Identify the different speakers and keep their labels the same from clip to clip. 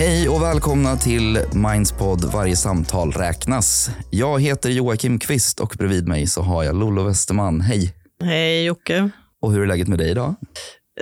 Speaker 1: Hej och välkomna till Minds podd Varje samtal räknas. Jag heter Joakim Kvist och bredvid mig så har jag Lollo Westerman. Hej!
Speaker 2: Hej Jocke.
Speaker 1: Och hur är läget med dig idag?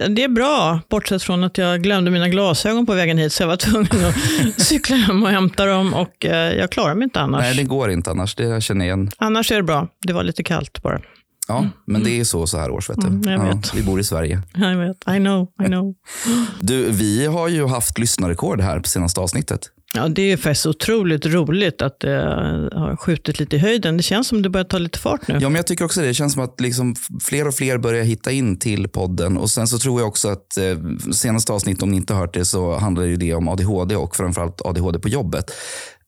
Speaker 2: Det är bra, bortsett från att jag glömde mina glasögon på vägen hit, så jag var tvungen att cykla hem och hämta dem och eh, jag klarar mig inte annars.
Speaker 1: Nej, det går inte annars. Det känner jag igen.
Speaker 2: Annars är det bra. Det var lite kallt bara.
Speaker 1: Ja, men det är så så här års. Vet du.
Speaker 2: Mm, jag
Speaker 1: ja, vi bor i Sverige.
Speaker 2: Jag vet, I know, I know.
Speaker 1: Du, vi har ju haft lyssnarrekord här på senaste avsnittet.
Speaker 2: Ja, det är faktiskt otroligt roligt att det har skjutit lite i höjden. Det känns som det börjar ta lite fart nu.
Speaker 1: Ja, men jag tycker också det. Det känns som att liksom fler och fler börjar hitta in till podden. Och Sen så tror jag också att eh, senaste avsnitt, om ni inte hört det, så handlar ju det om ADHD och framförallt ADHD på jobbet.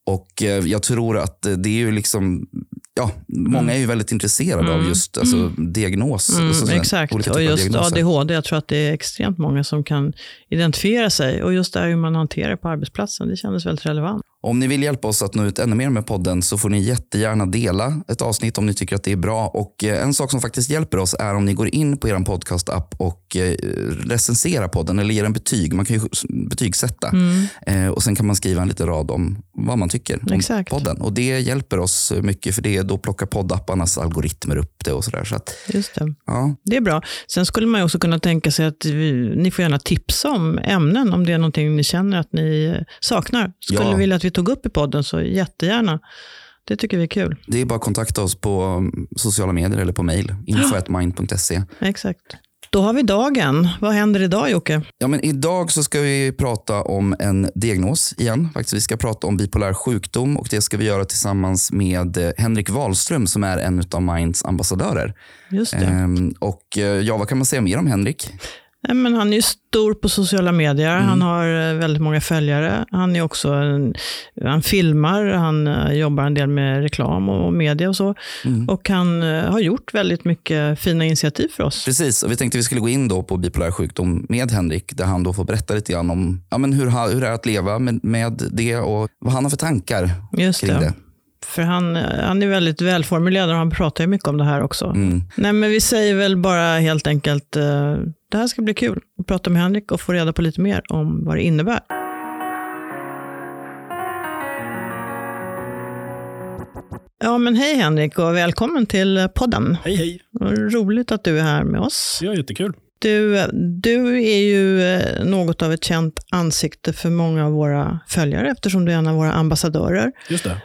Speaker 1: Och eh, jag tror att eh, det är ju liksom, ja, många är ju väldigt intresserade av just alltså, diagnos.
Speaker 2: Mm,
Speaker 1: alltså,
Speaker 2: exakt,
Speaker 1: olika
Speaker 2: och just. ADHD, jag tror att det är extremt många som kan identifiera sig. Och just det här hur man hanterar det på arbetsplatsen, det kändes väldigt relevant.
Speaker 1: Om ni vill hjälpa oss att nå ut ännu mer med podden så får ni jättegärna dela ett avsnitt om ni tycker att det är bra. Och eh, En sak som faktiskt hjälper oss är om ni går in på er podcast-app och eh, recenserar podden eller ger en betyg. Man kan ju betygsätta. Eh, och Sen kan man skriva en liten rad om vad man tycker om
Speaker 2: Exakt.
Speaker 1: podden. Och Det hjälper oss mycket för det då plockar poddapparnas algoritmer upp det och sådär. Så att,
Speaker 2: Just det.
Speaker 1: ja,
Speaker 2: Det är bra. Sen skulle man också kunna tänka sig att vi, ni får gärna tipsa om ämnen om det är någonting ni känner att ni saknar. Skulle
Speaker 1: Ja.
Speaker 2: vilja att vi tog upp i podden så jättegärna. Det tycker vi är kul.
Speaker 1: det är bara att kontakta oss på mm, sociala medier eller på mail. info.mind.se.
Speaker 2: Exakt. Då har vi dagen. Vad händer idag Jocke?
Speaker 1: Ja, men idag så ska vi prata om en diagnos igen. Faktiskt, vi ska prata om bipolär sjukdom och det ska vi göra tillsammans med eh, Henrik Wahlström som är en av Minds ambassadörer.
Speaker 2: Just det.
Speaker 1: Ehm, och eh, ja, vad kan man säga mer om Henrik?
Speaker 2: Nej, men han är ju stor på sociala medier.
Speaker 1: Mm.
Speaker 2: Han har eh, väldigt många följare. Han är också en, han filmar, han eh, jobbar en del med reklam och media och så.
Speaker 1: Mm.
Speaker 2: Och han eh, har gjort väldigt mycket fina initiativ för oss.
Speaker 1: Precis, och vi tänkte vi skulle gå in då på bipolär sjukdom med Henrik där han då får berätta lite grann om ja, men hur, hur det är att leva med, med det och vad han har för tankar
Speaker 2: Just
Speaker 1: kring
Speaker 2: det.
Speaker 1: det.
Speaker 2: För han, han är väldigt välformulerad och han pratar ju mycket om det här också.
Speaker 1: Mm.
Speaker 2: Nej, men vi säger väl bara helt enkelt, det här ska bli kul att prata med Henrik och få reda på lite mer om vad det innebär. Ja, men hej Henrik och välkommen till podden.
Speaker 3: Hej hej,
Speaker 2: Roligt att du är här med oss.
Speaker 3: är jättekul.
Speaker 2: Du, du är ju eh, något av ett känt ansikte för många av våra följare eftersom du är en av våra ambassadörer.
Speaker 3: Just det.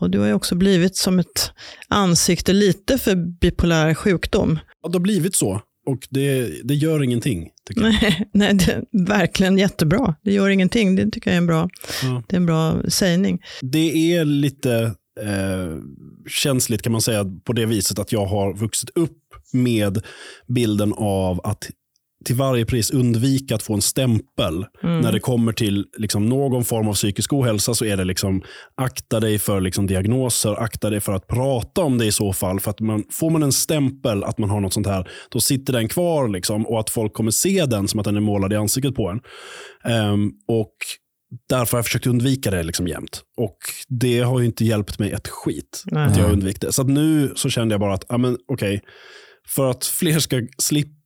Speaker 2: Och du har ju också blivit som ett ansikte lite för bipolär sjukdom.
Speaker 3: Ja, det har blivit så och det, det gör ingenting. Tycker jag.
Speaker 2: Nej, nej det är verkligen jättebra. Det gör ingenting. Det tycker jag är en bra,
Speaker 3: Ja.
Speaker 2: det är en bra sägning.
Speaker 3: Det är lite eh, känsligt kan man säga på det viset att jag har vuxit upp med bilden av att till varje pris undvika att få en stämpel. När det kommer till liksom någon form av psykisk ohälsa så är det liksom akta dig för liksom diagnoser, akta dig för att prata om det i så fall. För att man, får man en stämpel att man har något sånt här, då sitter den kvar liksom, och att folk kommer se den som att den är målad i ansiktet på en. Ehm, och Därför har jag försökt undvika det liksom jämt. Och det har ju inte hjälpt mig ett skit
Speaker 2: Nej.
Speaker 3: att jag undvik det. Så att nu så kände jag bara att, men, okej, för att fler ska slippa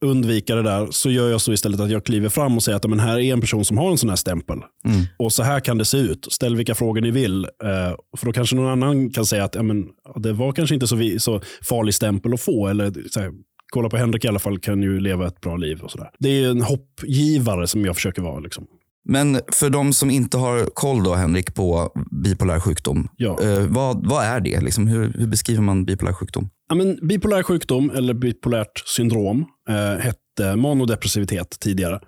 Speaker 3: undvika det där så gör jag så istället att jag kliver fram och säger att men här är en person som har en sån här stämpel.
Speaker 1: Mm.
Speaker 3: Och så här kan det se ut. Ställ vilka frågor ni vill. Eh, för då kanske någon annan kan säga att ja, men, det var kanske inte så, vi, så farlig stämpel att få. Eller här, kolla på Henrik i alla fall, kan ju leva ett bra liv. och så där. Det är en hoppgivare som jag försöker vara. Liksom.
Speaker 1: Men för de som inte har koll då, Henrik, på bipolär sjukdom.
Speaker 3: Ja.
Speaker 1: eh, vad, vad är det? Liksom, hur, hur beskriver man bipolär sjukdom?
Speaker 3: Ja, men bipolär sjukdom eller bipolärt syndrom eh, hette manodepressivitet tidigare.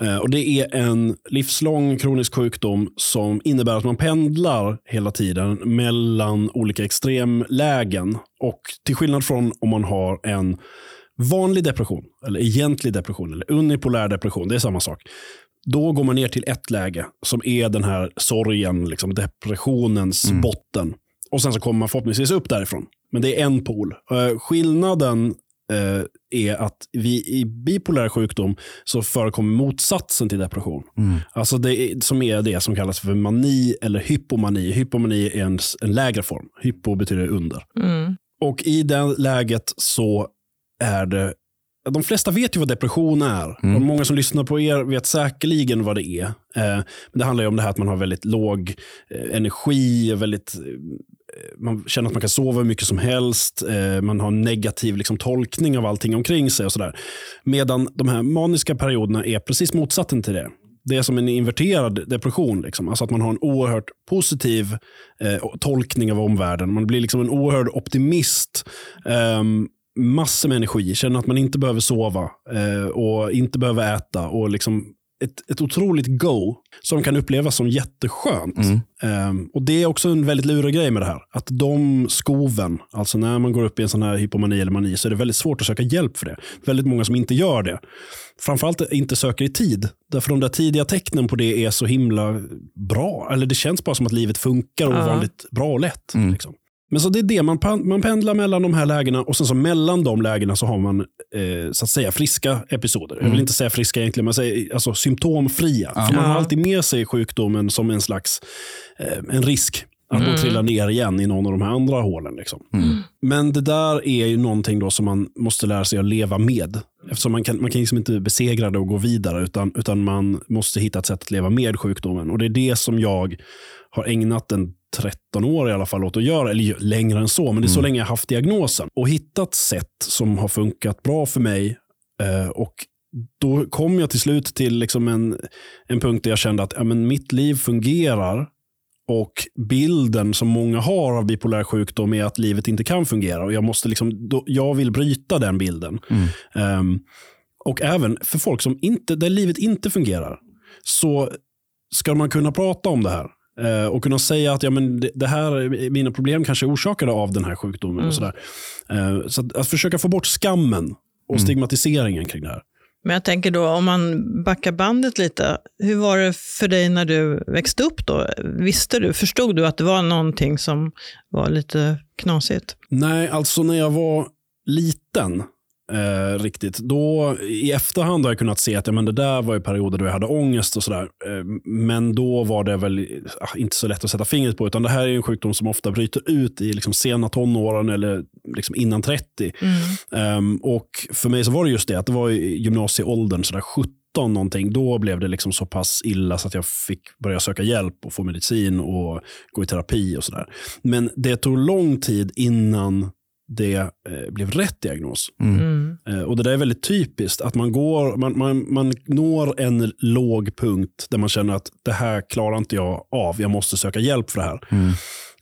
Speaker 3: Eh, och det är en livslång kronisk sjukdom som innebär att man pendlar hela tiden mellan olika extremlägen. Och till skillnad från om man har en vanlig depression, eller egentlig depression, eller unipolär depression, det är samma sak. Då går man ner till ett läge som är den här sorgen, liksom depressionens botten. Och sen så kommer man förhoppningsvis upp därifrån. Men det är en pol. Eh, skillnaden eh, är att vi i bipolär sjukdom så förekommer motsatsen till depression. Alltså det som är det som kallas för mani eller hypomani. Hypomani är en, en lägre form. Hypo betyder under.
Speaker 2: Mm.
Speaker 3: Och i det läget så är det de flesta vet ju vad depression är.
Speaker 1: Mm.
Speaker 3: Och många som lyssnar på er vet säkerligen vad det är. Eh, men det handlar ju om det här att man har väldigt låg eh, energi, väldigt, Eh, man känner att man kan sova hur mycket som helst. Eh, man har en negativ liksom, tolkning av allting omkring sig. och sådär. Medan de här maniska perioderna är precis motsatsen till det. Det är som en inverterad depression. Liksom. Alltså att man har en oerhört positiv eh, tolkning av omvärlden. Man blir liksom en oerhörd optimist. Um, massor med energi, känner att man inte behöver sova eh, och inte behöver äta. och liksom ett, ett otroligt go som kan upplevas som jätteskönt.
Speaker 1: Mm.
Speaker 3: Um, och Det är också en väldigt lurig grej med det här. Att de skoven, alltså när man går upp i en sån här hypomani eller mani, så är det väldigt svårt att söka hjälp för det. Väldigt många som inte gör det. Framförallt inte söker i tid. Därför de där tidiga tecknen på det är så himla bra. Eller det känns bara som att livet funkar ovanligt bra och lätt.
Speaker 1: Mm.
Speaker 3: Liksom. Men så det är det, man, man pendlar mellan de här lägena och sen så mellan de lägena så har man eh, så att säga friska episoder. Jag vill inte säga friska egentligen, men säga, alltså symptomfria. För man har alltid med sig sjukdomen som en slags eh, en risk att man trillar ner igen i någon av de här andra hålen. Liksom. Men det där är ju någonting då som man måste lära sig att leva med. Eftersom man kan, man kan liksom inte besegra det och gå vidare, utan, utan man måste hitta ett sätt att leva med sjukdomen. Och Det är det som jag har ägnat en 13 år i alla fall åt att göra, eller längre än så, men det är så länge jag har haft diagnosen. Och hittat sätt som har funkat bra för mig. Eh, och då kom jag till slut till liksom en, en punkt där jag kände att ja, men mitt liv fungerar och bilden som många har av bipolär sjukdom är att livet inte kan fungera. Och Jag, måste liksom, då, jag vill bryta den bilden. Ehm, och även för folk som inte, där livet inte fungerar, så ska man kunna prata om det här. Eh, och kunna säga att ja, men det, här, mina problem kanske är orsakade av den här sjukdomen. och sådär. Eh, så att, att försöka få bort skammen och stigmatiseringen kring det här.
Speaker 2: Men jag tänker då, om man backar bandet lite, hur var det för dig när du växte upp då? Visste du, förstod du att det var någonting som var lite knasigt?
Speaker 3: Nej, alltså när jag var liten, eh, riktigt, då i efterhand har jag kunnat se att ja, men det där var ju perioder då jag hade ångest och sådär. Eh, men då var det väl ah, inte så lätt att sätta fingret på, utan det här är en sjukdom som ofta bryter ut i liksom sena tonåren eller liksom innan 30. Ehm, och för mig så var det just det, att det var i gymnasieåldern, sådär 17 någonting, då blev det liksom så pass illa så att jag fick börja söka hjälp och få medicin och gå i terapi och sådär. Men det tog lång tid innan det eh, blev rätt diagnos.
Speaker 2: Mm.
Speaker 3: Eh, och Det där är väldigt typiskt. att Man, går, man, man, man når en låg punkt där man känner att det här klarar inte jag av. Jag måste söka hjälp för det här.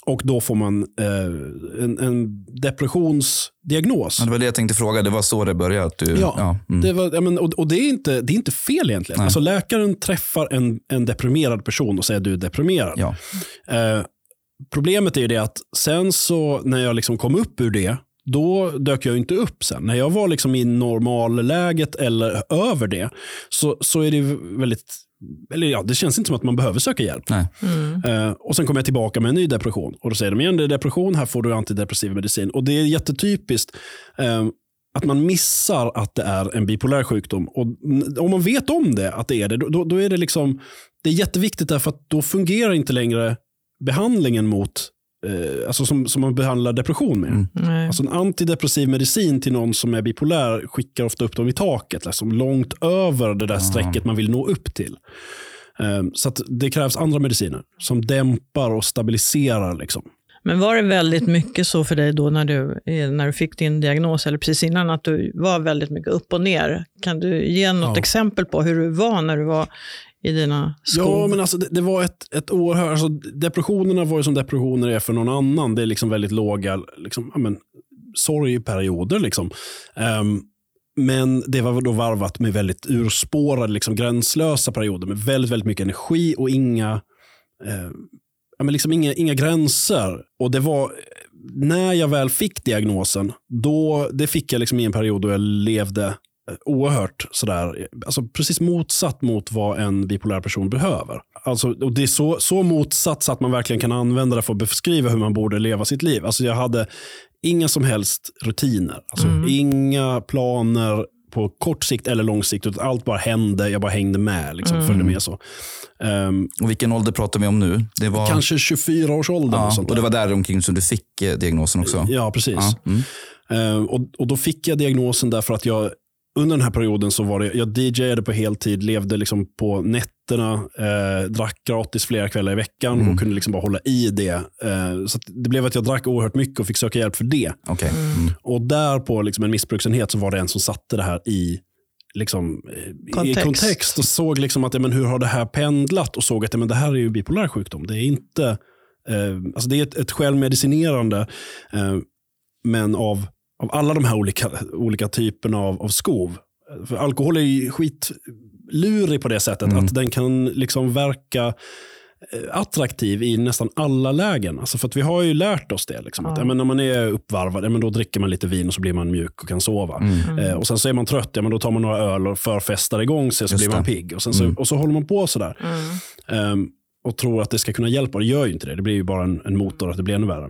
Speaker 3: Och då får man eh, en, en depressionsdiagnos.
Speaker 1: Ja, det var det jag tänkte fråga. Det var så det började? Att du,
Speaker 3: Ja,
Speaker 1: mm.
Speaker 3: det var, ja, men, och, och det, är inte, det är inte fel egentligen. Alltså, läkaren träffar en, en deprimerad person och säger du är deprimerad.
Speaker 1: ja.
Speaker 3: Eh, problemet är ju det att sen så när jag liksom kom upp ur det, då dök jag inte upp sen. När jag var liksom i normalläget eller över det, så, så är det väldigt eller ja, det känns inte som att man behöver söka hjälp.
Speaker 1: Nej.
Speaker 3: Eh, och Sen kommer jag tillbaka med en ny depression. Och Då säger de igen, det är depression, här får du antidepressiv medicin. Och Det är jättetypiskt eh, att man missar att det är en bipolär sjukdom. Och Om man vet om det, att det är det, då, då är det liksom det är jätteviktigt därför att då fungerar inte längre behandlingen mot eh, alltså som, som man behandlar depression med.
Speaker 2: Nej.
Speaker 3: Alltså en antidepressiv medicin till någon som är bipolär skickar ofta upp dem i taket, liksom långt över det där strecket man vill nå upp till. Eh, Så att det krävs andra mediciner som dämpar och stabiliserar. Liksom.
Speaker 2: Men var det väldigt mycket så för dig då när du, eh, när du fick din diagnos, eller precis innan, att du var väldigt mycket upp och ner? Kan du ge något
Speaker 3: Ja.
Speaker 2: exempel på hur du var när du var i dina skov?
Speaker 3: Ja, men alltså det, det var ett, ett oerhört... Alltså depressionerna var ju som depressioner är för någon annan. Det är liksom väldigt låga liksom, ja, men, sorgperioder. Liksom. Ehm, men det var då varvat med väldigt urspårade, liksom, gränslösa perioder med väldigt, väldigt mycket energi och inga, eh, ja, men liksom inga, inga gränser. Och det var när jag väl fick diagnosen, då, det fick jag liksom i en period då jag levde oerhört sådär, alltså precis motsatt mot vad en bipolär person behöver. Alltså, och det är så, så motsatt så att man verkligen kan använda det för att beskriva hur man borde leva sitt liv. Alltså jag hade inga som helst rutiner. Alltså Inga planer på kort sikt eller lång sikt. Utan allt bara hände, jag bara hängde med. Liksom, Följde med så. Ehm,
Speaker 1: Och vilken ålder pratar vi om nu? Det var,
Speaker 3: Kanske 24-årsåldern.
Speaker 1: ja,
Speaker 3: och sånt
Speaker 1: och det var där omkring som du fick eh, diagnosen också?
Speaker 3: Ja, precis.
Speaker 1: Ja, mm.
Speaker 3: Eh, och, och Då fick jag diagnosen därför att jag under den här perioden så var det, jag DJade på heltid, levde liksom på nätterna, eh, drack gratis flera kvällar i veckan
Speaker 1: Mm.
Speaker 3: och kunde liksom bara hålla i det. Eh, så att det blev att jag drack oerhört mycket och fick söka hjälp för det.
Speaker 1: Okej. Mm.
Speaker 3: Och där på liksom en missbruksenhet så var det en som satte det här i liksom, eh, i
Speaker 2: Kontext.
Speaker 3: kontext och såg liksom att ja, men hur har det här pendlat och såg att ja, men det här är ju bipolär sjukdom. Det är inte eh, alltså det är ett, ett självmedicinerande eh, men av, av alla de här olika, olika typerna av, av skov. För alkohol är ju skitlurig på det sättet
Speaker 1: Mm.
Speaker 3: att den kan liksom verka eh, attraktiv i nästan alla lägen. Alltså för att vi har ju lärt oss det. Liksom, att,
Speaker 2: Ja.
Speaker 3: ja, men när man är uppvarvad, ja, men då dricker man lite vin och så blir man mjuk och kan sova.
Speaker 1: Mm.
Speaker 3: Eh, och Sen så är man trött, ja, men då tar man några öl och förfestar igång sig så
Speaker 1: Just
Speaker 3: blir man
Speaker 1: det.
Speaker 3: pigg. Och, sen så,
Speaker 1: Mm.
Speaker 3: och så håller man på sådär.
Speaker 2: Mm.
Speaker 3: Ehm, och tror att det ska kunna hjälpa. Det gör ju inte det. Det blir ju bara en, en motor att det blir ännu värre.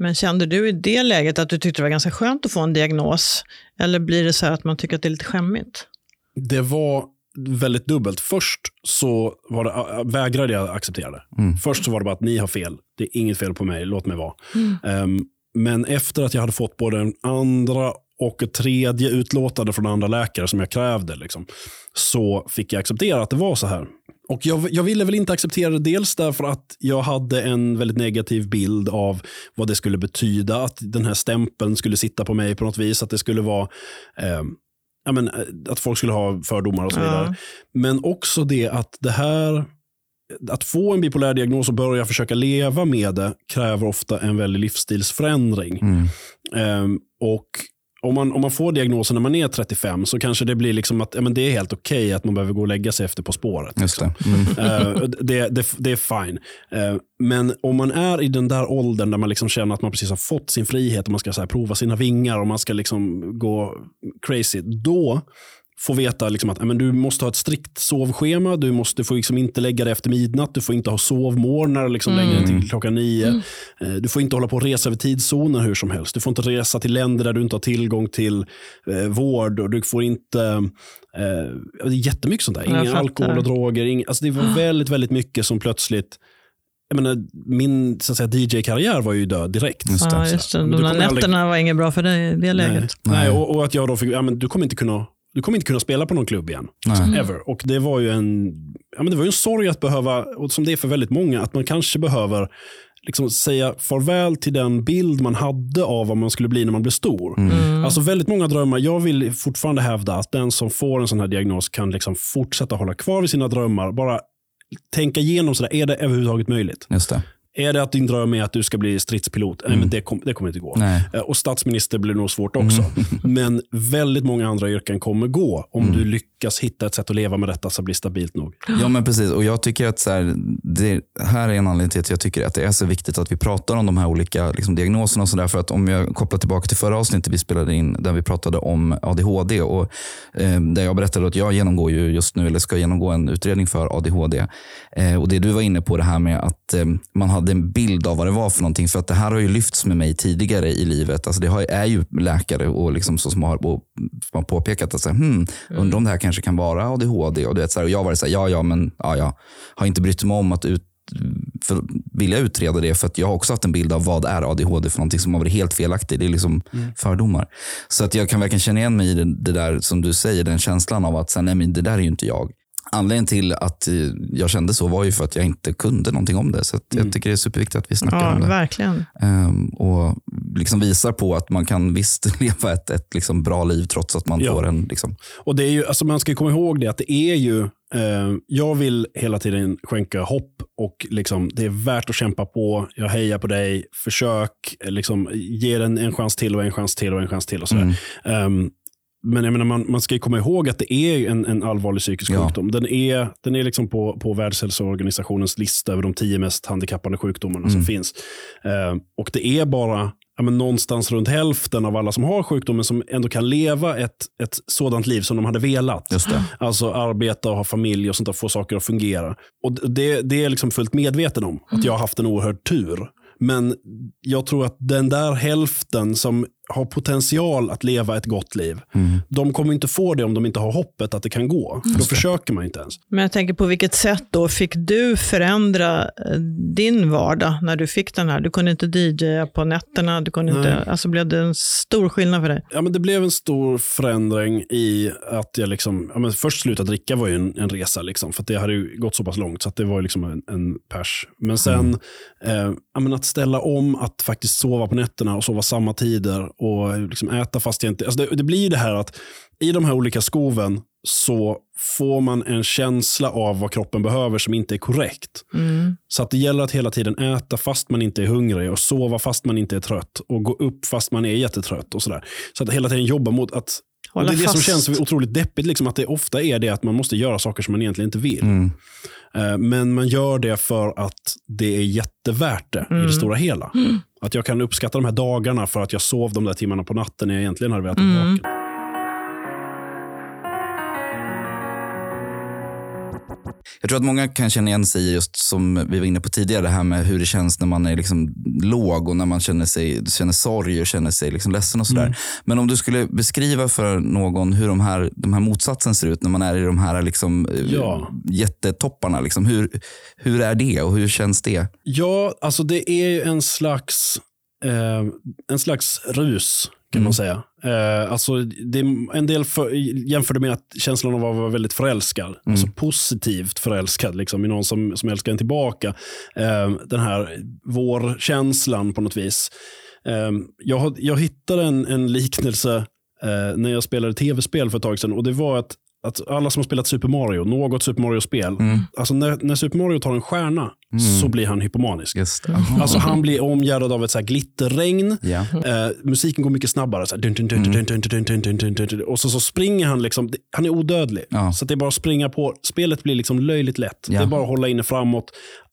Speaker 2: Men kände du i det läget att du tyckte det var ganska skönt att få en diagnos? Eller blir det så här att man tycker att det är lite skämmigt?
Speaker 3: Det var väldigt dubbelt. Först så var det, äh, vägrade jag acceptera det.
Speaker 1: Mm.
Speaker 3: Först så var det bara att ni har fel. Det är inget fel på mig, låt mig vara. Ehm, men efter att jag hade fått både en andra och ett tredje utlåtande från andra läkare som jag krävde, liksom, så fick jag acceptera att det var så här. Och jag, jag ville väl inte acceptera det dels därför att jag hade en väldigt negativ bild av vad det skulle betyda, att den här stämpeln skulle sitta på mig på något vis, att det skulle vara eh, ja, men, eh, att folk skulle ha fördomar och så vidare.
Speaker 2: Ja.
Speaker 3: Men också det att det här, att få en bipolär diagnos och börja försöka leva med det kräver ofta en väldig livsstilsförändring.
Speaker 1: Mm.
Speaker 3: Ehm, och om man, om man får diagnosen när man är 35 så kanske det blir liksom att ja, men det är helt okej att man behöver gå och lägga sig efter På spåret.
Speaker 1: Just det. Mm.
Speaker 3: Eh, det, det, det är fine. Eh, men om man är i den där åldern där man liksom känner att man precis har fått sin frihet och man ska så prova sina vingar och man ska liksom gå crazy, då får veta liksom att men du måste ha ett strikt sovschema, du måste få liksom inte lägga dig efter midnatt, du får inte ha sovmorgnar liksom längre än till klockan nio. Eh, Du får inte hålla på och resa över tidszoner hur som helst. Du får inte resa till länder där du inte har tillgång till eh, vård och du får inte eh, det är jättemycket sånt där. Inga
Speaker 2: fattar.
Speaker 3: alkohol och droger. Ing, alltså det var väldigt, väldigt mycket som plötsligt jag menar, min så att säga, DJ-karriär var ju död direkt.
Speaker 1: Just det.
Speaker 2: Ja, just det. De där
Speaker 3: kommer aldrig-
Speaker 2: nätterna var inget bra för dig i det läget.
Speaker 3: Nej.
Speaker 1: Nej.
Speaker 3: Och, och att jag då fick, ja, men du kommer inte kunna du kommer inte kunna spela på någon klubb igen.
Speaker 1: Nej.
Speaker 3: Ever. Och det var ju en, ja, men det var ju en sorg att behöva, och som det är för väldigt många, att man kanske behöver liksom säga farväl till den bild man hade av vad man skulle bli när man blev stor.
Speaker 2: Mm.
Speaker 3: Alltså väldigt många drömmar. Jag vill fortfarande hävda att den som får en sån här diagnos kan liksom fortsätta hålla kvar vid sina drömmar. Bara tänka igenom, sådär, är det överhuvudtaget möjligt?
Speaker 1: Just det.
Speaker 3: Är det att din dröm är att du ska bli stridspilot? Nej, men det, kom, det kommer inte gå.
Speaker 1: Nej.
Speaker 3: Eh, Och statsminister blir nog svårt också. Men väldigt många andra yrken kommer gå om
Speaker 1: Mm.
Speaker 3: du lyckas lyckas hitta ett sätt att leva med detta som blir stabilt nog.
Speaker 1: Ja, men precis. Och jag tycker att så här, det här är en anledning till att jag tycker att det är så viktigt att vi pratar om de här olika liksom, diagnoserna. och så där. För att om jag kopplar tillbaka till förra avsnittet vi spelade in, där vi pratade om ADHD. Och, eh, där jag berättade att jag genomgår ju just nu, eller ska genomgå en utredning för ADHD. Eh, och Det du var inne på, det här med att eh, man hade en bild av vad det var för någonting. För att det här har ju lyfts med mig tidigare i livet. Alltså det har, är ju läkare och liksom så som har, och, som har påpekat att alltså, hmm, undrar om det här kanske kan vara ADHD. Och, du vet, så här, och jag var så här, ja, ja, men ja, ja. har inte brytt mig om att ut, för, vilja utreda det. För att jag har också haft en bild av vad är ADHD för någonting som har varit helt felaktigt. Det är liksom fördomar. Så att jag kan verkligen känna igen mig i det, det där som du säger, den känslan av att så här, nej, men det där är ju inte jag. Anledningen till att jag kände så var ju för att jag inte kunde någonting om det. Så jag tycker det är superviktigt att vi snackar
Speaker 2: Ja,
Speaker 1: om det.
Speaker 2: verkligen.
Speaker 1: Ehm, och liksom visar på att man kan visst leva ett, ett liksom bra liv trots att man
Speaker 3: Ja.
Speaker 1: får en... Liksom,
Speaker 3: Och det är ju, alltså man ska komma ihåg det att det är ju, eh, jag vill hela tiden skänka hopp och liksom, det är värt att kämpa på. Jag hejar på dig, försök, eh, liksom, ge den en chans till och en chans till och en chans till. och sådär. Ehm, men jag menar, man, man ska ju komma ihåg att det är en, en allvarlig psykisk
Speaker 1: Ja.
Speaker 3: sjukdom. Den är, den är liksom på, på Världshälsoorganisationens lista över de tio mest handikappande sjukdomarna som finns. Ehm, och det är bara ja, men någonstans runt hälften av alla som har sjukdomen som ändå kan leva ett, ett sådant liv som de hade velat.
Speaker 1: just det.
Speaker 3: Alltså arbeta och ha familj och sånt där, få saker att fungera. Och det, det är jag liksom fullt medveten om, att jag har haft en oerhörd tur. Men jag tror att den där hälften som har potential att leva ett gott liv.
Speaker 1: Mm.
Speaker 3: De kommer inte få det om de inte har hoppet att det kan gå. Då försöker man inte ens.
Speaker 2: Men jag tänker på vilket sätt då fick du förändra eh, din vardag när du fick den här? Du kunde inte DJa på nätterna, du kunde inte, alltså blev det en stor skillnad för dig?
Speaker 3: Ja, men det blev en stor förändring i att jag liksom, ja, men först sluta dricka var ju en, en resa, liksom, för att det hade ju gått så pass långt så att det var ju liksom en, en pers. Men sen eh, ja, men att ställa om att faktiskt sova på nätterna och sova samma tider och liksom äta fast jag inte... Alltså det, det blir ju det här att i de här olika skoven så får man en känsla av vad kroppen behöver som inte är korrekt. Så att det gäller att hela tiden äta fast man inte är hungrig och sova fast man inte är trött och gå upp fast man är jättetrött. och sådär. Så att hela tiden jobba mot att och
Speaker 2: Hålla
Speaker 3: det är det som
Speaker 2: fast.
Speaker 3: känns otroligt deppigt, liksom, att det ofta är det att man måste göra saker som man egentligen inte vill. Eh, Men man gör det för att det är jättevärt det i det stora hela. Att jag kan uppskatta de här dagarna för att jag sov de där timmarna på natten när jag egentligen hade velat vara vaken.
Speaker 1: Jag tror att många kan känna igen sig i just som vi var inne på tidigare, det här med hur det känns när man är liksom låg och när man känner, sig, känner sorg och känner sig liksom ledsen och sådär. Men om du skulle beskriva för någon hur de här, de här motsatsen ser ut när man är i de här liksom, eh,
Speaker 3: Ja.
Speaker 1: jättetopparna. Liksom. Hur, hur är det och hur känns det?
Speaker 3: Ja, alltså det är ju en slags, eh, en slags rus kan man säga. Eh, alltså det, en del för, jämförde med att känslan av att vara väldigt förälskad. Alltså positivt förälskad liksom, i någon som, som älskar en tillbaka. Eh, den här vårkänslan på något vis. Eh, jag, jag hittade en, en liknelse eh, när jag spelade tv-spel för ett tag sedan. Och det var att, att alla som har spelat Super Mario, något Super Mario-spel, mm. alltså när, när, Super Mario tar en stjärna mm. så blir han hypomanisk. Alltså han blir omgärdad av ett så här glitterregn.
Speaker 1: Yeah.
Speaker 3: Eh, musiken går mycket snabbare. Och så, springer han. Liksom, han är odödlig.
Speaker 1: Ja.
Speaker 3: Så det är bara att springa på. Spelet blir liksom löjligt lätt.
Speaker 1: Yeah.
Speaker 3: Det är bara att hålla inne framåt.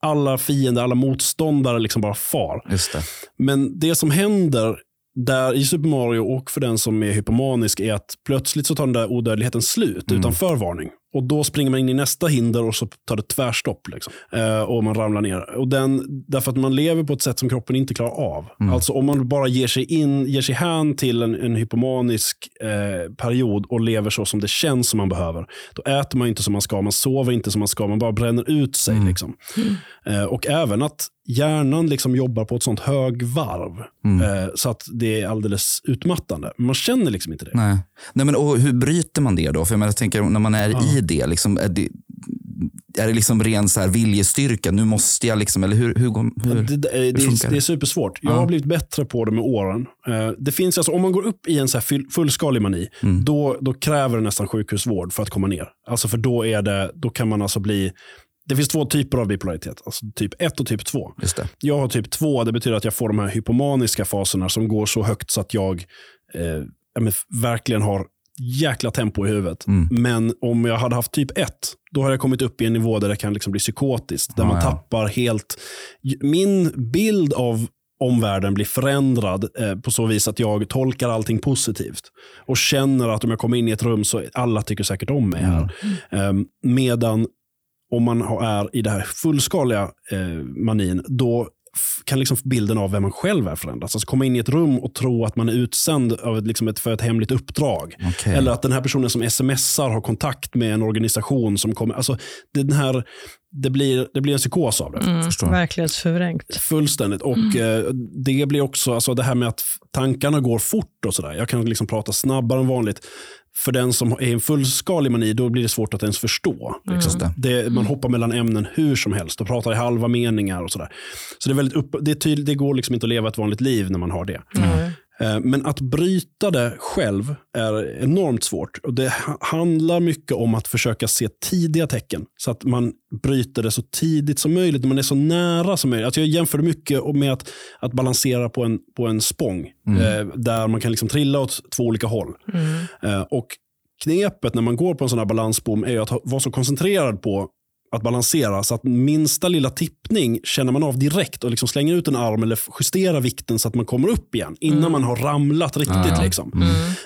Speaker 3: Alla fiender, alla motståndare liksom bara far.
Speaker 1: Det.
Speaker 3: Men det som händer där i Super Mario och för den som är hypomanisk är att plötsligt så tar den där odödligheten slut utan förvarning. Och då springer man in i nästa hinder och så tar det tvärstopp. Liksom. Eh, och man ramlar ner. Och den, därför att man lever på ett sätt som kroppen inte klarar av. Alltså om man bara ger sig in, ger sig hän till en, en hypomanisk eh, period och lever så som det känns som man behöver. Då äter man inte som man ska, man sover inte som man ska, man bara bränner ut sig. Liksom. Eh, och även att hjärnan liksom jobbar på ett sånt högvarv eh, så att det är alldeles utmattande. Man känner liksom inte det.
Speaker 1: Nej. Nej, men, och hur bryter man det då? För jag, menar, jag tänker när man är i det, liksom, är det, är det liksom ren så här viljestyrka? Nu måste jag liksom, eller hur, hur, hur,
Speaker 3: Det, det, är,
Speaker 1: det?
Speaker 3: det är supersvårt. Jag har blivit bättre på det med åren. Eh, Det finns alltså, om man går upp i en så här full, fullskalig mani,
Speaker 1: Mm.
Speaker 3: då, då kräver det nästan sjukhusvård för att komma ner. Alltså för då, är det, då kan man alltså bli... Det finns två typer av bipolaritet, alltså typ 1 och typ 2.
Speaker 1: Just det.
Speaker 3: Jag har typ 2, det betyder att jag får de här hypomaniska faserna som går så högt så att jag eh, verkligen har jäkla tempo i huvudet. Men om jag hade haft typ 1, då har jag kommit upp i en nivå där det kan liksom bli psykotiskt. Där
Speaker 1: Ja,
Speaker 3: man
Speaker 1: ja.
Speaker 3: tappar helt... Min bild av omvärlden blir förändrad eh, på så vis att jag tolkar allting positivt. Och känner att om jag kommer in i ett rum så alla tycker säkert om mig här. Eh, medan om man är i det här fullskaliga eh, manin, då kan liksom bilden av vem man själv är förändras. Alltså komma in i ett rum och tro att man är utsänd av ett, liksom ett, för ett hemligt uppdrag.
Speaker 1: Okej.
Speaker 3: Eller att den här personen som smsar har kontakt med en organisation som kommer... Alltså, den här, det, blir, det blir en psykos av det.
Speaker 2: Mm, verklighetsförvrängt.
Speaker 3: Fullständigt. Och eh, Det blir också alltså det här med att tankarna går fort och sådär. Jag kan liksom prata snabbare än vanligt. För den som är i en fullskalig mani, då blir det svårt att ens förstå. Liksom.
Speaker 1: Just det.
Speaker 3: Man hoppar mellan ämnen hur som helst och pratar i halva meningar och sådär. Så det, är väldigt upp, det, är tydligt, det går liksom inte att leva ett vanligt liv när man har det.
Speaker 2: Nej.
Speaker 3: Eh, Men att bryta det själv är enormt svårt. Och Det ha- handlar mycket om att försöka se tidiga tecken. Så att man bryter det så tidigt som möjligt. Man är så nära som möjligt. Alltså jag jämför det mycket med att, att balansera på en, på en spång. Eh, där man kan liksom trilla åt två olika håll. Eh, och Knepet när man går på en sån här balansbom är att vara så koncentrerad på att balansera. Så att minsta lilla tippning känner man av direkt och liksom slänger ut en arm eller justerar vikten så att man kommer upp igen innan
Speaker 2: Mm.
Speaker 3: man har ramlat riktigt.
Speaker 1: Ja.
Speaker 3: Liksom.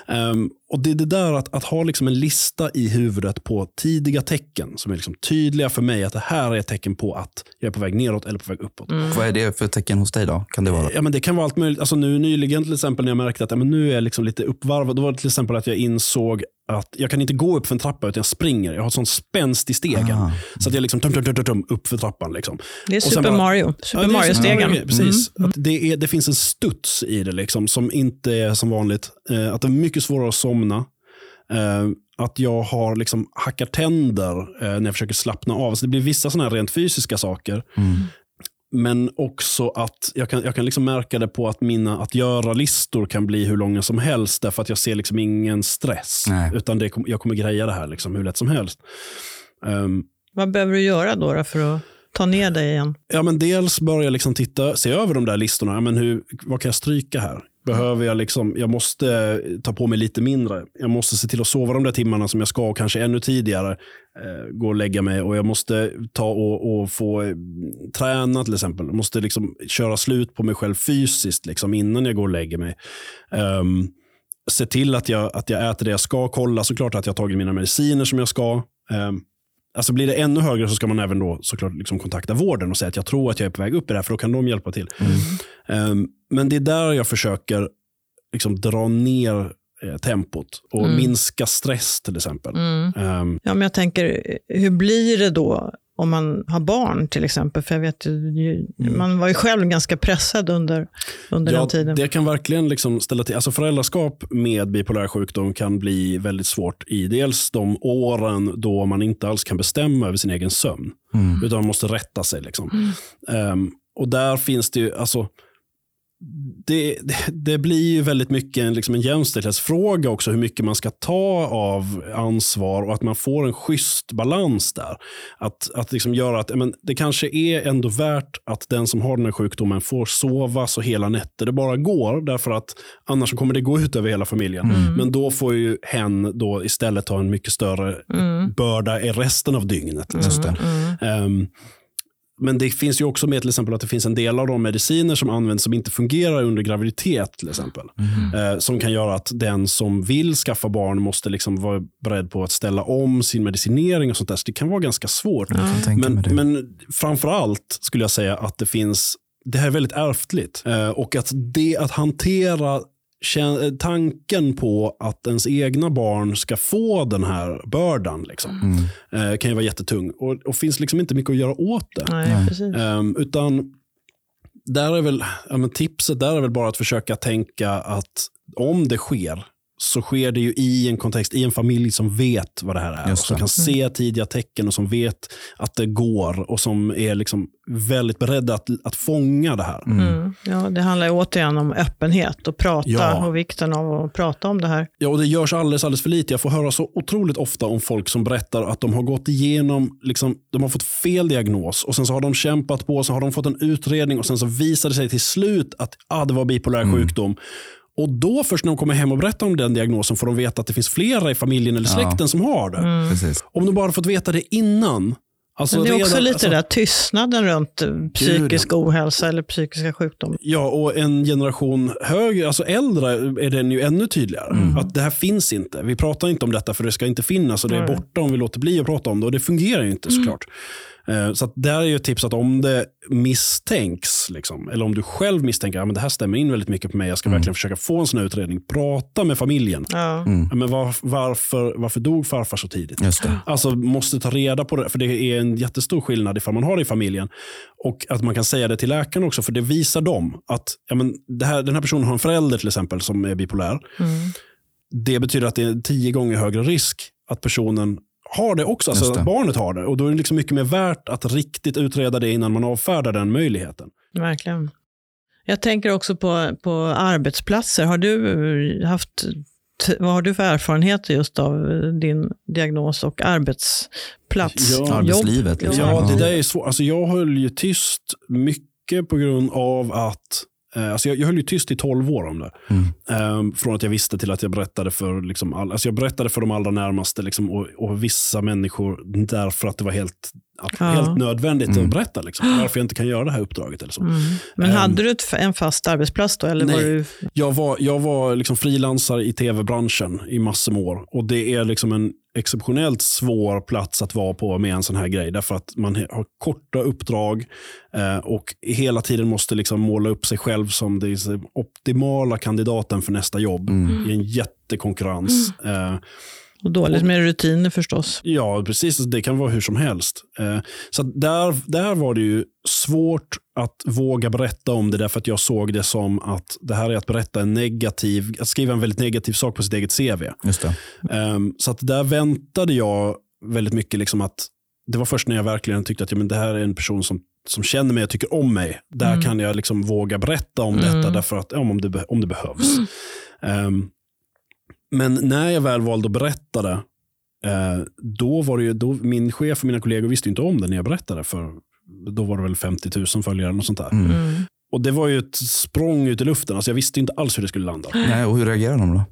Speaker 3: Ehm, och Det är det där att, att ha liksom en lista i huvudet på tidiga tecken som är liksom tydliga för mig att det här är ett tecken på att jag är på väg neråt eller på väg uppåt.
Speaker 1: Vad är det för tecken hos dig då? Kan det vara?
Speaker 3: Ja, men det kan vara allt möjligt. Alltså nu nyligen till exempel när jag märkte att ja, men nu är jag liksom lite uppvarvad. Då var det till exempel att jag insåg att jag kan inte gå upp för en trappa utan jag springer. Jag har ett sånt spänst i stegen.
Speaker 1: Ah.
Speaker 3: Så att jag liksom tum, tum, tum, tum, tum, upp för trappan. Liksom.
Speaker 2: Det är Super
Speaker 3: bara-
Speaker 2: Mario. Super
Speaker 3: Ja,
Speaker 2: Mario-stegen.
Speaker 3: Mario, Precis.
Speaker 2: Mm.
Speaker 3: Att det, är, det finns en studs i det liksom, som inte är som vanligt. Eh, att det är mycket svårare att somna. Eh, att jag har liksom hackar tänder eh, när jag försöker slappna av. Så det blir vissa såna här rent fysiska saker.
Speaker 1: Mm.
Speaker 3: Men också att jag kan, jag kan liksom märka det på att mina att göra-listor kan bli hur långa som helst. Därför att jag ser liksom ingen stress.
Speaker 1: Nej.
Speaker 3: Utan det, jag kommer greja det här liksom hur lätt som helst. Ehm,
Speaker 2: Vad behöver du göra då, då för att ta ner dig igen?
Speaker 3: Ja, men dels börja liksom titta, se över de där listorna. Ja, men hur, vad kan jag stryka här? Behöver jag liksom, jag måste ta på mig lite mindre. Jag måste se till att sova de där timmarna som jag ska och kanske ännu tidigare eh, gå och lägga mig. Och jag måste ta och, och få mm, träna till exempel. Jag måste liksom köra slut på mig själv fysiskt liksom, innan jag går och lägger mig. Um, se till att jag, att jag äter det jag ska. Kolla såklart att jag har tagit mina mediciner som jag ska. Um, alltså blir det ännu högre så ska man även då såklart liksom kontakta vården och säga att jag tror att jag är på väg upp i det här, för då kan de hjälpa till. Um, men det är där jag försöker liksom dra ner eh, tempot och
Speaker 2: Mm.
Speaker 3: minska stress till exempel.
Speaker 2: Mm.
Speaker 3: Um,
Speaker 2: Ja, men jag tänker, hur blir det då om man har barn till exempel? För jag vet, ju- man var ju själv ganska pressad under, under
Speaker 3: Ja,
Speaker 2: den tiden.
Speaker 3: det kan verkligen liksom ställa till. Alltså föräldraskap med bipolär sjukdom kan bli väldigt svårt i dels de åren då man inte alls kan bestämma över sin egen sömn.
Speaker 1: Mm.
Speaker 3: Utan man måste rätta sig. Liksom. Ehm, och där finns det ju, alltså, det, det, blir ju väldigt mycket en, liksom en jämställdhetsfråga också, hur mycket man ska ta av ansvar och att man får en schysst balans där. Att, att liksom göra att men det kanske är ändå värt att den som har den här sjukdomen får sova så hela nätter det bara går, därför att annars kommer det gå ut över hela familjen. Men då får ju hen då istället ta en mycket större börda i resten av dygnet. liksom. Ehm, men det finns ju också med till exempel att det finns en del av de mediciner som används som inte fungerar under graviditet. till exempel. Eh, som kan göra att den som vill skaffa barn måste liksom vara beredd på att ställa om sin medicinering. och sånt där. Så det kan vara ganska svårt. Men, men framför allt skulle jag säga att det finns, det här är väldigt ärftligt. Eh, och att det att hantera tanken på att ens egna barn ska få den här bördan liksom,
Speaker 1: Mm.
Speaker 3: eh, kan ju vara jättetung. Och, och finns liksom inte mycket att göra åt det.
Speaker 2: Nej.
Speaker 3: Ehm, utan där är väl, ja, men tipset där är väl bara att försöka tänka att om det sker så sker det ju i en kontext, i en familj som vet vad det här är. Och som
Speaker 1: det.
Speaker 3: kan se tidiga tecken och som vet att det går och som är liksom väldigt beredda att, att fånga det här.
Speaker 2: Mm. Ja, det handlar ju återigen om öppenhet och prata
Speaker 3: Ja.
Speaker 2: och vikten av att prata om det här.
Speaker 3: Ja, och det görs alldeles, alldeles för lite. Jag får höra så otroligt ofta om folk som berättar att de har gått igenom, liksom, de har fått fel diagnos och sen så har de kämpat på, så har de fått en utredning och sen så visar det sig till slut att ah, det var bipolär sjukdom. Och då först när de kommer hem och berättar om den diagnosen får de veta att det finns flera i familjen eller
Speaker 1: Ja.
Speaker 3: släkten som har det.
Speaker 1: Precis.
Speaker 3: Om de bara fått veta det innan. Alltså
Speaker 2: Men det är också
Speaker 3: redan-
Speaker 2: lite
Speaker 3: alltså-
Speaker 2: där tystnaden runt eh, psykisk ohälsa eller psykiska sjukdomar.
Speaker 3: Ja, och en generation högre, alltså äldre, är den ju ännu tydligare. Att det här finns inte. Vi pratar inte om detta för det ska inte finnas och det är borta om vi låter bli att prata om det. Och det fungerar ju inte såklart. Eh, Så att där är ju ett tips att om det misstänks, liksom, eller om du själv misstänker att ja, det här stämmer in väldigt mycket på mig, jag ska verkligen försöka få en sån här utredning, prata med familjen.
Speaker 2: Ja.
Speaker 3: Ja, men var, varför, varför dog farfar så tidigt?
Speaker 1: Just det.
Speaker 3: Alltså måste ta reda på det, för det är en jättestor skillnad ifall man har det i familjen. Och att man kan säga det till läkaren också, för det visar dem att ja, men det här, den här personen har en förälder till exempel som är bipolär. Det betyder att det är tio gånger högre risk att personen har det också, alltså att barnet har det. Och Då är det liksom mycket mer värt att riktigt utreda det innan man avfärdar den möjligheten.
Speaker 2: Verkligen. Jag tänker också på, på arbetsplatser. Har du haft, vad har du för erfarenheter just av din diagnos och arbetsplats?
Speaker 3: Ja.
Speaker 1: Arbetslivet, liksom.
Speaker 3: Ja,
Speaker 1: Ja.
Speaker 3: det där är svårt. Alltså, jag höll ju tyst mycket på grund av att Alltså jag, jag höll ju tyst i 12 år om det.
Speaker 1: Mm.
Speaker 3: Ehm, från att jag visste till att jag berättade för, liksom, all, alltså jag berättade för de allra närmaste liksom, och, och vissa människor därför att det var helt att
Speaker 2: Ja.
Speaker 3: helt nödvändigt
Speaker 1: Mm.
Speaker 3: att berätta liksom, varför jag inte kan göra det här uppdraget. Eller så.
Speaker 2: Mm. Men
Speaker 3: Ehm.
Speaker 2: hade du en fast arbetsplats då? Eller var
Speaker 3: Nej.
Speaker 2: du,
Speaker 3: Jag var, jag var liksom frilansare i tv-branschen i massor med år. Och Det är liksom en exceptionellt svår plats att vara på med en sån här grej. Därför att man har korta uppdrag eh, och hela tiden måste liksom måla upp sig själv som den optimala kandidaten för nästa jobb
Speaker 1: Mm.
Speaker 3: i en jättekonkurrens. Eh,
Speaker 2: och dåligt med rutiner förstås.
Speaker 3: Ja, precis. Det kan vara hur som helst. Eh, Så där, där var det ju svårt att våga berätta om det därför att jag såg det som att det här är att berätta en negativ, att skriva en väldigt negativ sak på sitt eget CV.
Speaker 1: Just det.
Speaker 3: Um, så att där väntade jag väldigt mycket liksom att det var först när jag verkligen tyckte att ja, men det här är en person som, som känner mig och tycker om mig. Där
Speaker 2: Mm.
Speaker 3: kan jag liksom våga berätta om
Speaker 2: Mm.
Speaker 3: detta därför att, ja, om, det, om det behövs. Um, men när jag väl valde att berätta det, eh, då var det ju, då, min chef och mina kollegor visste inte om det när jag berättade. För då var det väl 50 000 följare något sånt där.
Speaker 1: Mm.
Speaker 2: Mm.
Speaker 3: Och det var ju ett språng ut i luften. Alltså jag visste inte alls hur det skulle landa.
Speaker 1: Nej, och hur reagerar de då?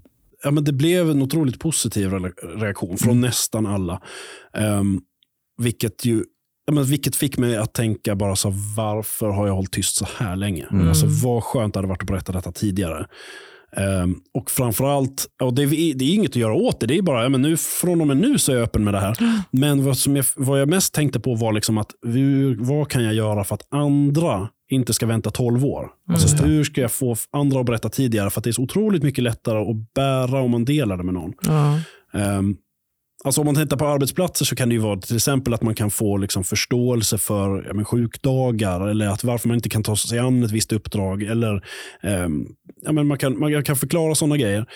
Speaker 3: ja, men det blev en otroligt positiv re- reaktion från nästan alla. Um, vilket ju ja, men vilket fick mig att tänka bara så varför har jag hållit tyst så här länge?
Speaker 1: Mm.
Speaker 3: Alltså vad skönt det hade varit att berätta detta tidigare. Um, och framförallt, och det, är- det är inget att göra åt det, det är bara, ja, men nu, från och med nu så är jag öppen med det här. Men vad, som jag, vad jag mest tänkte på var liksom att hur, vad kan jag göra för att andra inte ska vänta 12 år? Alltså, hur ska jag få andra att berätta tidigare? För att det är så otroligt mycket lättare att bära om man delar det med någon.
Speaker 2: Ja.
Speaker 3: Um, alltså om man tittar på arbetsplatser så kan det ju vara till exempel att man kan få liksom förståelse för ja, men sjukdagar eller att varför man inte kan ta sig an ett visst uppdrag. Eller, eh, ja, men man, kan, man kan förklara sådana grejer.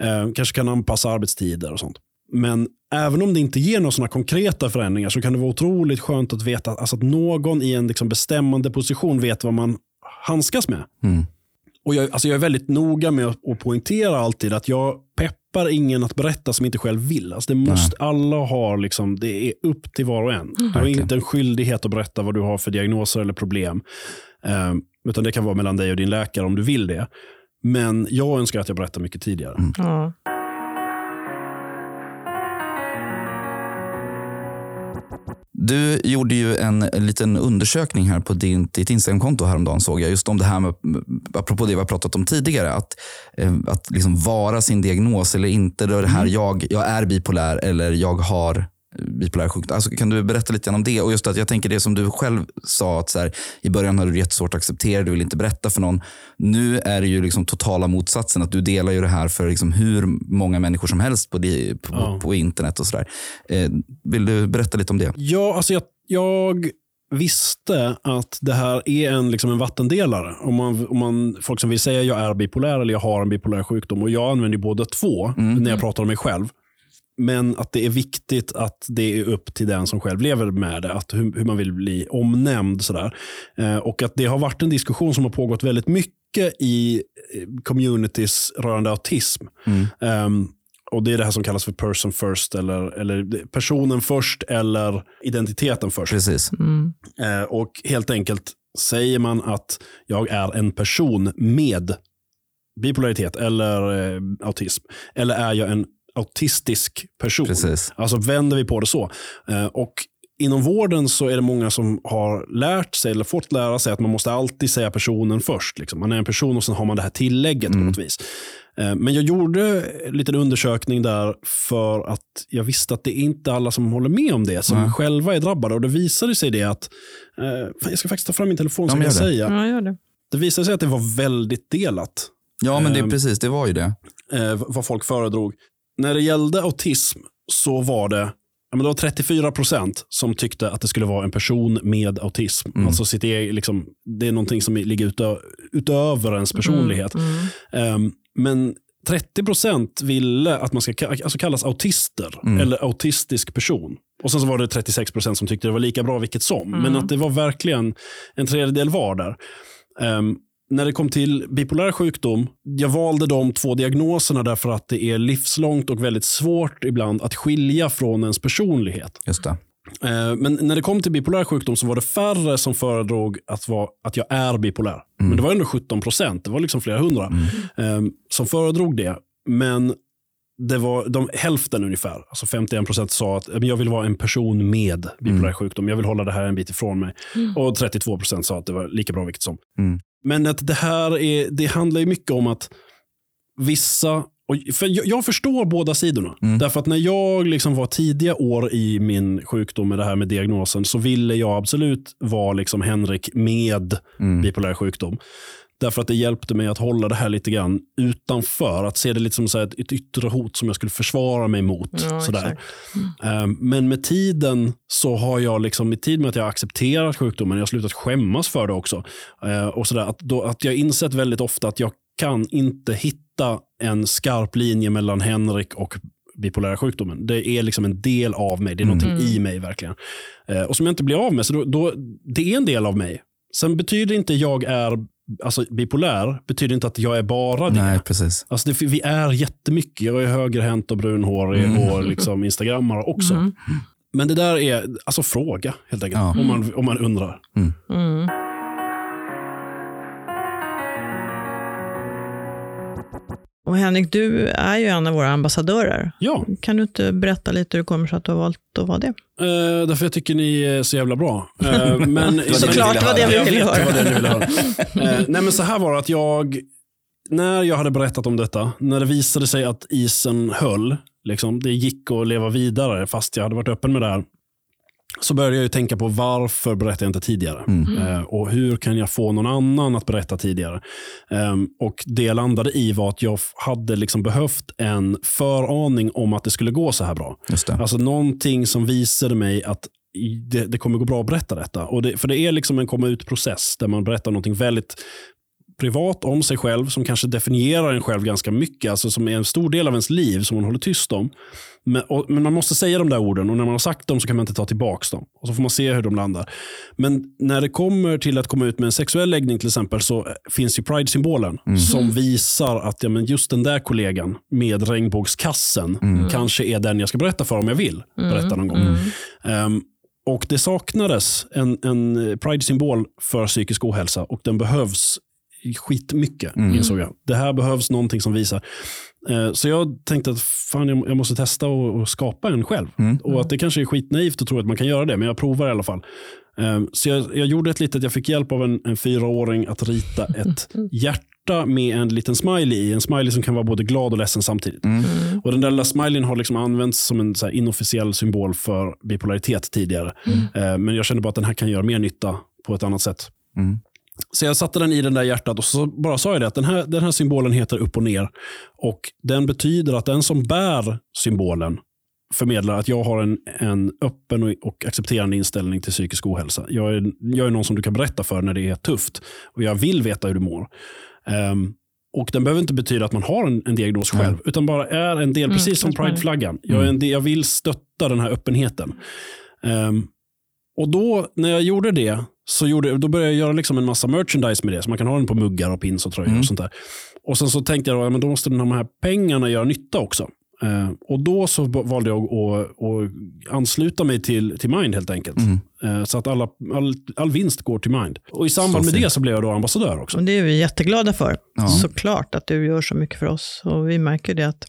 Speaker 3: Eh, kanske kan anpassa arbetstider och sånt. Men även om det inte ger några sådana konkreta förändringar så kan det vara otroligt skönt att veta att, alltså att någon i en liksom bestämmande position vet vad man handskas med.
Speaker 1: Mm.
Speaker 3: Och jag, alltså jag är väldigt noga med att, att poängtera alltid att jag peppar ingen att berätta som inte själv vill. Alltså det måste, alla har liksom, det är upp till var och en. Du har inte en skyldighet att berätta vad du har för diagnoser eller problem. Eh, utan det kan vara mellan dig och din läkare om du vill det. Men jag önskar att jag berättar mycket tidigare.
Speaker 2: Ja.
Speaker 1: Du gjorde ju en liten undersökning här på din, ditt Instagramkonto häromdagen såg jag. Just om det här med, apropå det vi har pratat om tidigare. Att, eh, att liksom vara sin diagnos eller inte. Det här, jag, jag är bipolär eller jag har bipolär sjukdom. Alltså, kan du berätta lite om det? Och just att jag tänker det som du själv sa, att så här, i början hade du jättesvårt att acceptera, du vill inte berätta för någon. Nu är det ju liksom totala motsatsen, att du delar ju det här för liksom hur många människor som helst på, di- på,
Speaker 3: Ja.
Speaker 1: på internet och sådär. Eh, vill du berätta lite om det?
Speaker 3: Ja, alltså jag, jag visste att det här är en, liksom en vattendelare. Om man, om man, folk som vill säga jag är bipolär eller jag har en bipolär sjukdom. Och Jag använder ju båda två när jag pratar om mig själv. Men att det är viktigt att det är upp till den som själv lever med det. Att hur, hur man vill bli omnämnd. Sådär. Eh, och att det har varit en diskussion som har pågått väldigt mycket i eh, communities rörande autism. Ehm, och Det är det här som kallas för person first, eller, eller personen först eller identiteten först.
Speaker 1: Precis.
Speaker 2: Mm.
Speaker 3: Eh, och helt enkelt säger man att jag är en person med bipolaritet eller eh, autism. Eller är jag en autistisk person?
Speaker 1: Precis.
Speaker 3: Alltså vänder vi på det så. Eh, och Inom vården så är det många som har lärt sig eller fått lära sig att man måste alltid säga personen först. Liksom. Man är en person och sen har man det här tillägget på något vis. Eh, Men jag gjorde en liten undersökning där för att jag visste att det är inte alla som håller med om det, som
Speaker 1: Nej.
Speaker 3: själva är drabbade. Och Det visade sig det att, eh, fan, jag ska faktiskt ta fram min telefon
Speaker 1: Ja,
Speaker 3: så
Speaker 1: men
Speaker 3: jag kan
Speaker 1: det.
Speaker 3: säga.
Speaker 2: ja, gör det.
Speaker 3: Det visade sig att det var väldigt delat
Speaker 1: Ja, men det är precis. Det var ju det.
Speaker 3: vad folk föredrog. När det gällde autism så var det, ja, men det var 34 procent som tyckte att det skulle vara en person med autism.
Speaker 1: Mm.
Speaker 3: Alltså sitt eget, liksom, det är någonting som ligger utö utöver ens personlighet.
Speaker 2: Mm.
Speaker 3: Ehm, men 30 procent ville att man ska ka- alltså kallas autister
Speaker 1: Mm.
Speaker 3: eller autistisk person. Och sen så var det 36 procent som tyckte det var lika bra vilket som. Men att det var verkligen en tredjedel var där. Ehm, när det kom till bipolär sjukdom, jag valde de två diagnoserna därför att det är livslångt och väldigt svårt ibland att skilja från ens personlighet.
Speaker 1: Just det.
Speaker 3: Eh, Men när det kom till bipolär sjukdom så var det färre som föredrog att, vara, att jag är bipolär. Men det var ändå 17 procent, det var liksom flera hundra, eh, som föredrog det. Men det var de, hälften ungefär, alltså 51 procent sa att jag vill vara en person med bipolär mm. sjukdom. Jag vill hålla det här en bit ifrån mig. Mm. Och 32 procent sa att det var lika bra vilket som. Mm. Men att det här är, det handlar ju mycket om att vissa och för jag, jag förstår båda sidorna. Mm. Därför att när jag liksom var tidiga år i min sjukdom med det här med diagnosen så ville jag absolut vara liksom Henrik med mm. bipolär sjukdom. Därför att det hjälpte mig att hålla det här lite grann utanför. Att se det lite som så ett yttre hot som jag skulle försvara mig mot. Ja, sådär. Mm. Men med tiden så har jag, liksom, i tid med att jag accepterat sjukdomen, jag har slutat skämmas för det också. Ehm, och sådär, att, då, att jag insett väldigt ofta att jag kan inte hitta en skarp linje mellan Henrik och bipolära sjukdomen. Det är liksom en del av mig. Det är mm. någonting i mig verkligen. Ehm, och som jag inte blir av med. Så då, då, det är en del av mig. Sen betyder inte jag är alltså bipolär betyder inte att jag är bara det.
Speaker 1: Nej, precis.
Speaker 3: Alltså det, vi är jättemycket. Jag är högerhänt och brunhårig mm. och liksom instagrammare också. Mm. Men det där är alltså fråga helt enkelt. Ja. Om, man, om man undrar. Mm.
Speaker 2: Och Henrik, du är ju en av våra ambassadörer.
Speaker 3: Ja.
Speaker 2: Kan du inte berätta lite hur det kommer sig att du har valt att vara det?
Speaker 3: Uh, därför jag tycker ni är så jävla bra. Uh,
Speaker 2: men, Såklart, det var det vi ville höra.
Speaker 3: Det ville höra. uh, nej, men så här var det att jag, när jag hade berättat om detta, när det visade sig att isen höll, liksom, det gick att leva vidare fast jag hade varit öppen med det här, så började jag tänka på varför berättar jag inte tidigare? Mm. Eh, och hur kan jag få någon annan att berätta tidigare? Eh, och Det jag landade i var att jag hade liksom behövt en föraning om att det skulle gå så här bra. Alltså någonting som visade mig att det, det, kommer gå bra att berätta detta. Och det, för det är liksom en komma ut-process där man berättar någonting väldigt privat om sig själv som kanske definierar en själv ganska mycket, alltså som är en stor del av ens liv som man håller tyst om. Men, och, men, man måste säga de där orden och när man har sagt dem så kan man inte ta tillbaka dem. Och Så får man se hur de landar. Men när det kommer till att komma ut med en sexuell läggning till exempel så finns ju Pride-symbolen mm. som visar att ja, men just den där kollegan med regnbågskassen mm. kanske är den jag ska berätta för om jag vill berätta någon gång. Um, och Det saknades en, en Pride-symbol för psykisk ohälsa och den behövs skitmycket, mm. insåg jag. Det här behövs någonting som visar. Eh, så jag tänkte att fan, jag måste testa och, skapa en själv. Mm. Och att det kanske är skitnaivt att tro att man kan göra det, men jag provar i alla fall. Eh, så jag, jag gjorde ett litet, jag fick hjälp av en, en fyraåring att rita ett hjärta med en liten smiley i. En smiley som kan vara både glad och ledsen samtidigt. Mm. Och Den där lilla smileyn har liksom använts som en så inofficiell symbol för bipolaritet tidigare. Mm. Eh, men jag kände bara att den här kan göra mer nytta på ett annat sätt. Så jag satte den i den där hjärtat och så bara sa jag det att den här, den här symbolen heter upp och ner. Och Den betyder att den som bär symbolen förmedlar att jag har en, en öppen och, och accepterande inställning till psykisk ohälsa. Jag är, jag är någon som du kan berätta för när det är tufft och jag vill veta hur du mår. Um, och Den behöver inte betyda att man har en, en diagnos själv, mm. utan bara är en del, mm, precis som prideflaggan. Jag, mm. jag vill stötta den här öppenheten. Um, och då, när jag gjorde det, så gjorde, då började jag göra liksom en massa merchandise med det. Så man kan ha den på muggar och pins och tröjor mm. och sånt där. Och sen så tänkte jag att då måste de här pengarna göra nytta också. Uh, och då så valde jag att, att, ansluta mig till, till Mind helt enkelt. Mm. Uh, så att alla, all, all vinst går till Mind. Och i samband så med fint. det så blev jag då ambassadör också.
Speaker 2: Och det är vi jätteglada för. Ja. Såklart att du gör så mycket för oss. Och vi märker det att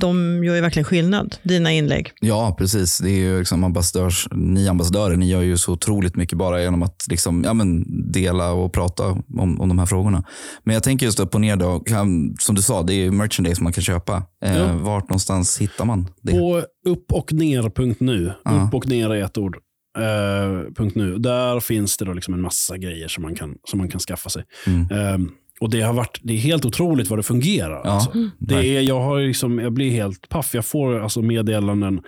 Speaker 2: de gör ju verkligen skillnad, dina inlägg.
Speaker 1: Ja, precis. Det är ju liksom ambassadörs, ni ambassadörer, ni gör ju så otroligt mycket bara genom att liksom, ja, men dela och prata om, om de här frågorna. Men jag tänker just upp och ner, då, kan, som du sa, det är merchandise man kan köpa. Eh, ja. Vart någonstans hittar man det?
Speaker 3: På uppochner.nu. Ja. Upp och ner är ett ord. Uh, nu. Där finns det då liksom en massa grejer som man kan, som man kan skaffa sig. Mm. Uh, och det har varit det är helt otroligt vad det fungerar. Ja, alltså. Mm. det är, jag, har liksom, jag blir helt paff. Jag får alltså meddelanden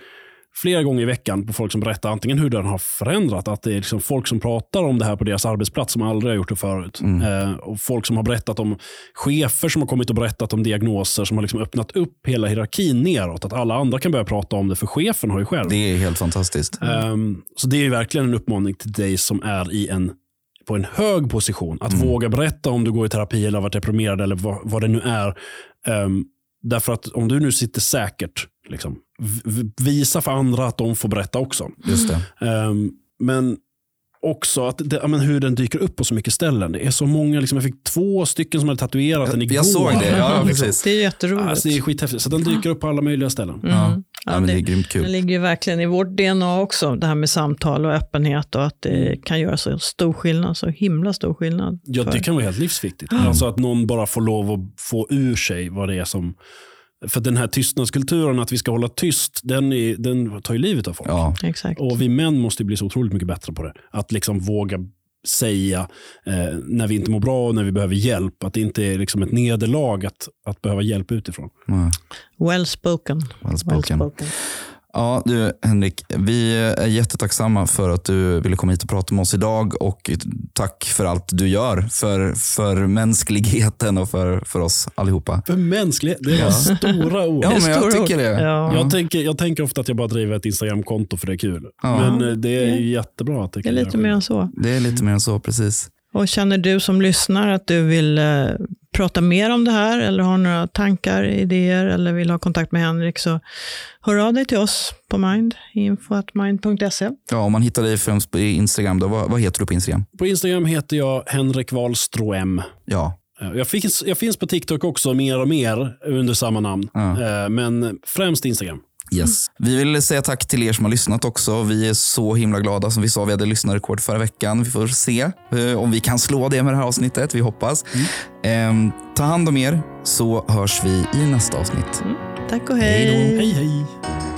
Speaker 3: flera gånger i veckan på folk som berättar antingen hur den har förändrat, att det är liksom folk som pratar om det här på deras arbetsplats som aldrig har gjort det förut. Mm. Eh, och Folk som har berättat om chefer som har kommit och berättat om diagnoser som har liksom öppnat upp hela hierarkin neråt. Att alla andra kan börja prata om det, för chefen har ju själv.
Speaker 1: Det är helt fantastiskt.
Speaker 3: Eh, så det är verkligen en uppmaning till dig som är i en på en hög position. Att mm. våga berätta om du går i terapi eller har varit deprimerad eller vad, vad det nu är. Um, därför att om du nu sitter säkert, liksom, visa för andra att de får berätta också.
Speaker 1: Just det.
Speaker 3: Um, men också att det, ja, men hur den dyker upp på så mycket ställen. Det är så många, liksom, jag fick två stycken som hade tatuerat den igår.
Speaker 1: Jag såg det, ja precis.
Speaker 2: Det är jätteroligt.
Speaker 3: Alltså, det är skithäftigt. Så den dyker upp på alla möjliga ställen.
Speaker 2: Mm.
Speaker 1: Ja. Men det är grymt
Speaker 2: Det
Speaker 1: kul.
Speaker 2: ligger ju verkligen i vårt DNA också, det här med samtal och öppenhet och att det kan göra så stor skillnad, så himla stor skillnad.
Speaker 3: Ja,
Speaker 2: för-
Speaker 3: det kan vara helt livsviktigt. Alltså att någon bara får lov att få ur sig vad det är som... För den här tystnadskulturen, att vi ska hålla tyst, den, är, den tar ju livet av folk.
Speaker 1: Ja,
Speaker 2: Exakt.
Speaker 3: Och vi män måste bli så otroligt mycket bättre på det. Att liksom våga säga eh, när vi inte mår bra och när vi behöver hjälp. Att det inte är liksom ett nederlag att, att behöva hjälp utifrån.
Speaker 1: ja.
Speaker 2: Well spoken.
Speaker 1: Well spoken. Ja, du Henrik, vi är jättetacksamma för att du ville komma hit och prata med oss idag och tack för allt du gör för, för mänskligheten och för, för oss allihopa.
Speaker 3: För mänsklighet, det var stora ord.
Speaker 1: Ja,
Speaker 2: är
Speaker 1: men jag tycker det.
Speaker 2: Ja.
Speaker 3: Jag, tänker, jag tänker ofta att jag bara driver ett Instagramkonto för det är kul.
Speaker 1: Ja.
Speaker 3: Men eh, det är ju jättebra att det
Speaker 2: Det är
Speaker 3: kan
Speaker 2: lite mer än så.
Speaker 1: Det är lite mer än så, precis.
Speaker 2: Och känner du som lyssnar att du vill eh, prata mer om det här eller har några tankar, idéer eller vill ha kontakt med Henrik så hör av dig till oss på Mind, info.mind.se.
Speaker 1: Ja, om man hittar dig främst på Instagram, då, vad, vad heter du på Instagram?
Speaker 3: På Instagram heter jag Henrik Wahlström.
Speaker 1: Ja,
Speaker 3: Eh, Jag finns, jag finns på TikTok också mer och mer under samma namn.
Speaker 1: Ja.
Speaker 3: Eh, Men främst Instagram.
Speaker 1: Yes. Vi vill säga tack till er som har lyssnat också. Vi är så himla glada. Som vi sa, vi hade lyssnarrekord förra veckan. Vi får se eh, om vi kan slå det med det här avsnittet. Vi hoppas. Ehm, ta hand om er så hörs vi i nästa avsnitt.
Speaker 2: Tack och
Speaker 1: Hej.
Speaker 3: Hej hej!